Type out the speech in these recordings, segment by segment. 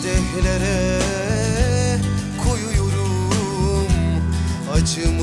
kadehlere koyuyorum acımı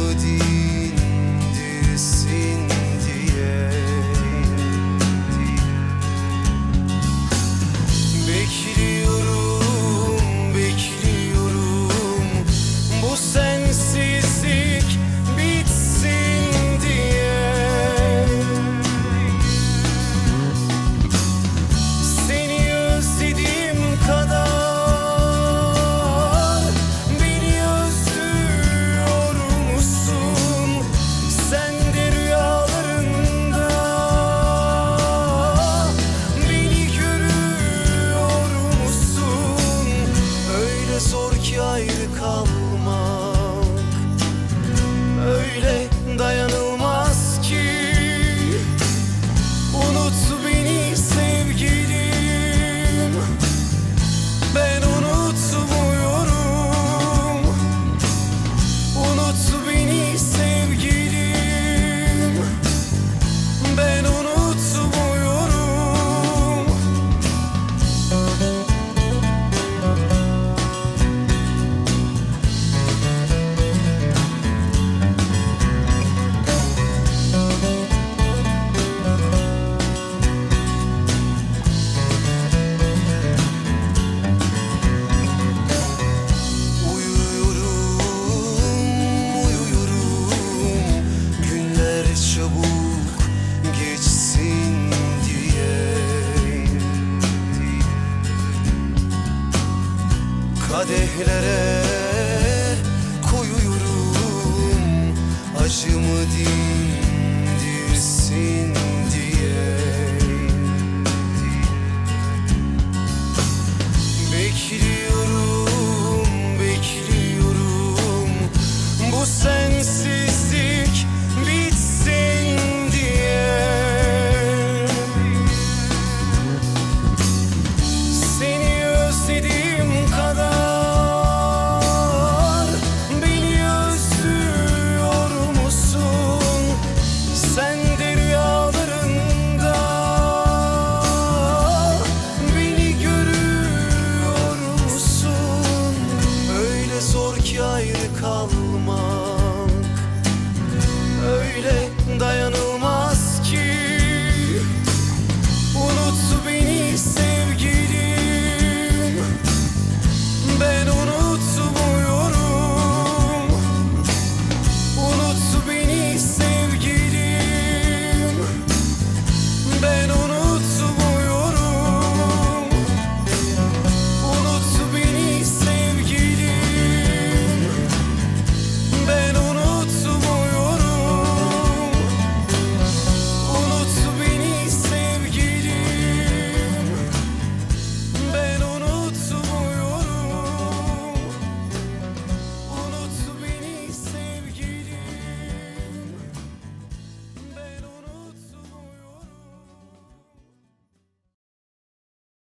kadehlere koyuyorum. Acımı dindirsin diye. Bekliyorum bekliyorum. Bu sensiz